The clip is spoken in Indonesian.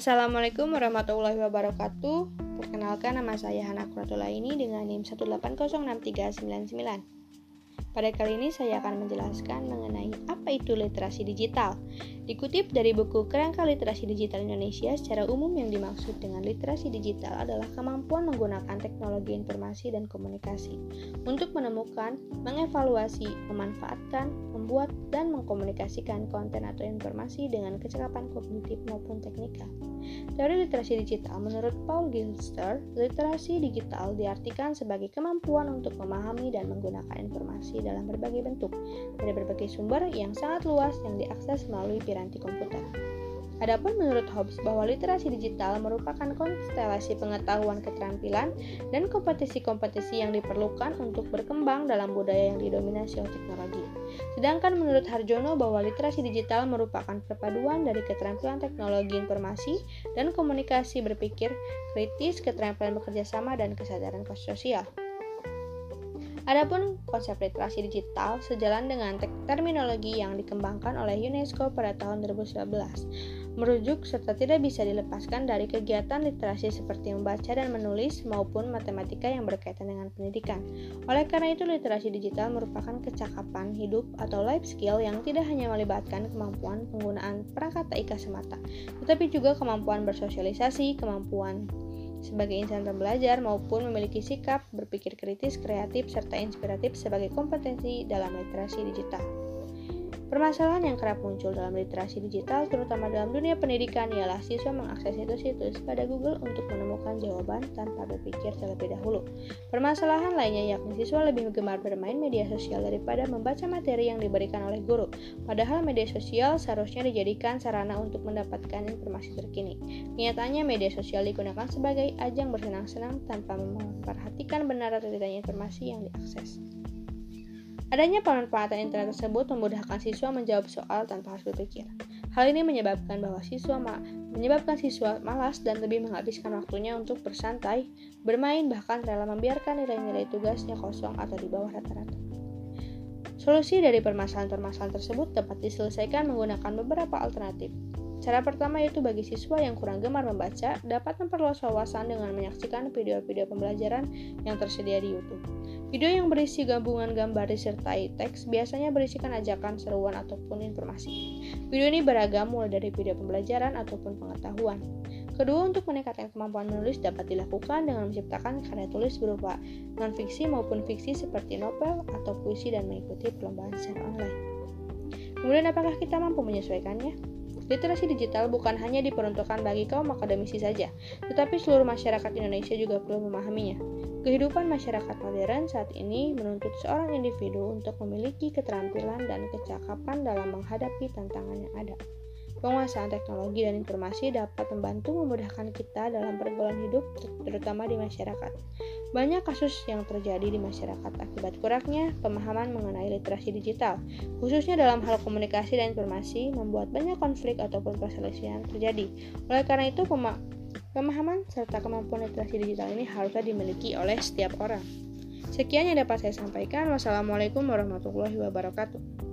Assalamualaikum warahmatullahi wabarakatuh. Perkenalkan nama saya Hana ini dengan NIM 1806399. Pada kali ini saya akan menjelaskan mengenai apa itu literasi digital. Dikutip dari buku Kerangka Literasi Digital Indonesia, secara umum yang dimaksud dengan literasi digital adalah kemampuan menggunakan teknologi informasi dan komunikasi untuk menemukan, mengevaluasi, memanfaatkan, membuat, dan mengkomunikasikan konten atau informasi dengan kecakapan kognitif maupun teknikal. Teori literasi digital menurut Paul Gilster, literasi digital diartikan sebagai kemampuan untuk memahami dan menggunakan informasi dalam berbagai bentuk dari berbagai sumber yang sangat luas yang diakses melalui piranti komputer. Adapun menurut Hobbes bahwa literasi digital merupakan konstelasi pengetahuan keterampilan dan kompetisi-kompetisi yang diperlukan untuk berkembang dalam budaya yang didominasi oleh teknologi. Sedangkan menurut Harjono bahwa literasi digital merupakan perpaduan dari keterampilan teknologi informasi dan komunikasi berpikir kritis, keterampilan bekerja sama, dan kesadaran sosial. Adapun konsep literasi digital sejalan dengan terminologi yang dikembangkan oleh UNESCO pada tahun 2019, merujuk serta tidak bisa dilepaskan dari kegiatan literasi seperti membaca dan menulis maupun matematika yang berkaitan dengan pendidikan. Oleh karena itu, literasi digital merupakan kecakapan hidup atau life skill yang tidak hanya melibatkan kemampuan penggunaan perangkat TIK semata, tetapi juga kemampuan bersosialisasi, kemampuan sebagai insan pembelajar maupun memiliki sikap berpikir kritis, kreatif, serta inspiratif sebagai kompetensi dalam literasi digital. Permasalahan yang kerap muncul dalam literasi digital, terutama dalam dunia pendidikan, ialah siswa mengakses situs-situs pada Google untuk menemukan jawaban tanpa berpikir terlebih dahulu. Permasalahan lainnya yakni siswa lebih gemar bermain media sosial daripada membaca materi yang diberikan oleh guru. Padahal media sosial seharusnya dijadikan sarana untuk mendapatkan informasi terkini. Nyatanya media sosial digunakan sebagai ajang bersenang-senang tanpa memperhatikan benar atau tidaknya informasi yang diakses. Adanya pemanfaatan internet tersebut memudahkan siswa menjawab soal tanpa harus berpikir. Hal ini menyebabkan bahwa siswa ma menyebabkan siswa malas dan lebih menghabiskan waktunya untuk bersantai, bermain, bahkan rela membiarkan nilai-nilai tugasnya kosong atau di bawah rata-rata. Solusi dari permasalahan-permasalahan tersebut dapat diselesaikan menggunakan beberapa alternatif. Cara pertama yaitu bagi siswa yang kurang gemar membaca dapat memperluas wawasan dengan menyaksikan video-video pembelajaran yang tersedia di YouTube. Video yang berisi gabungan gambar disertai teks biasanya berisikan ajakan, seruan, ataupun informasi. Video ini beragam mulai dari video pembelajaran ataupun pengetahuan. Kedua, untuk meningkatkan kemampuan menulis dapat dilakukan dengan menciptakan karya tulis berupa non-fiksi maupun fiksi seperti novel atau puisi dan mengikuti perlombaan secara online. Kemudian, apakah kita mampu menyesuaikannya? Literasi digital bukan hanya diperuntukkan bagi kaum akademisi saja, tetapi seluruh masyarakat Indonesia juga perlu memahaminya. Kehidupan masyarakat modern saat ini menuntut seorang individu untuk memiliki keterampilan dan kecakapan dalam menghadapi tantangan yang ada. Penguasaan teknologi dan informasi dapat membantu memudahkan kita dalam pergaulan hidup, terutama di masyarakat. Banyak kasus yang terjadi di masyarakat akibat kurangnya pemahaman mengenai literasi digital, khususnya dalam hal komunikasi dan informasi, membuat banyak konflik ataupun perselisihan terjadi. Oleh karena itu, pemahaman serta kemampuan literasi digital ini harusnya dimiliki oleh setiap orang. Sekian yang dapat saya sampaikan. Wassalamualaikum warahmatullahi wabarakatuh.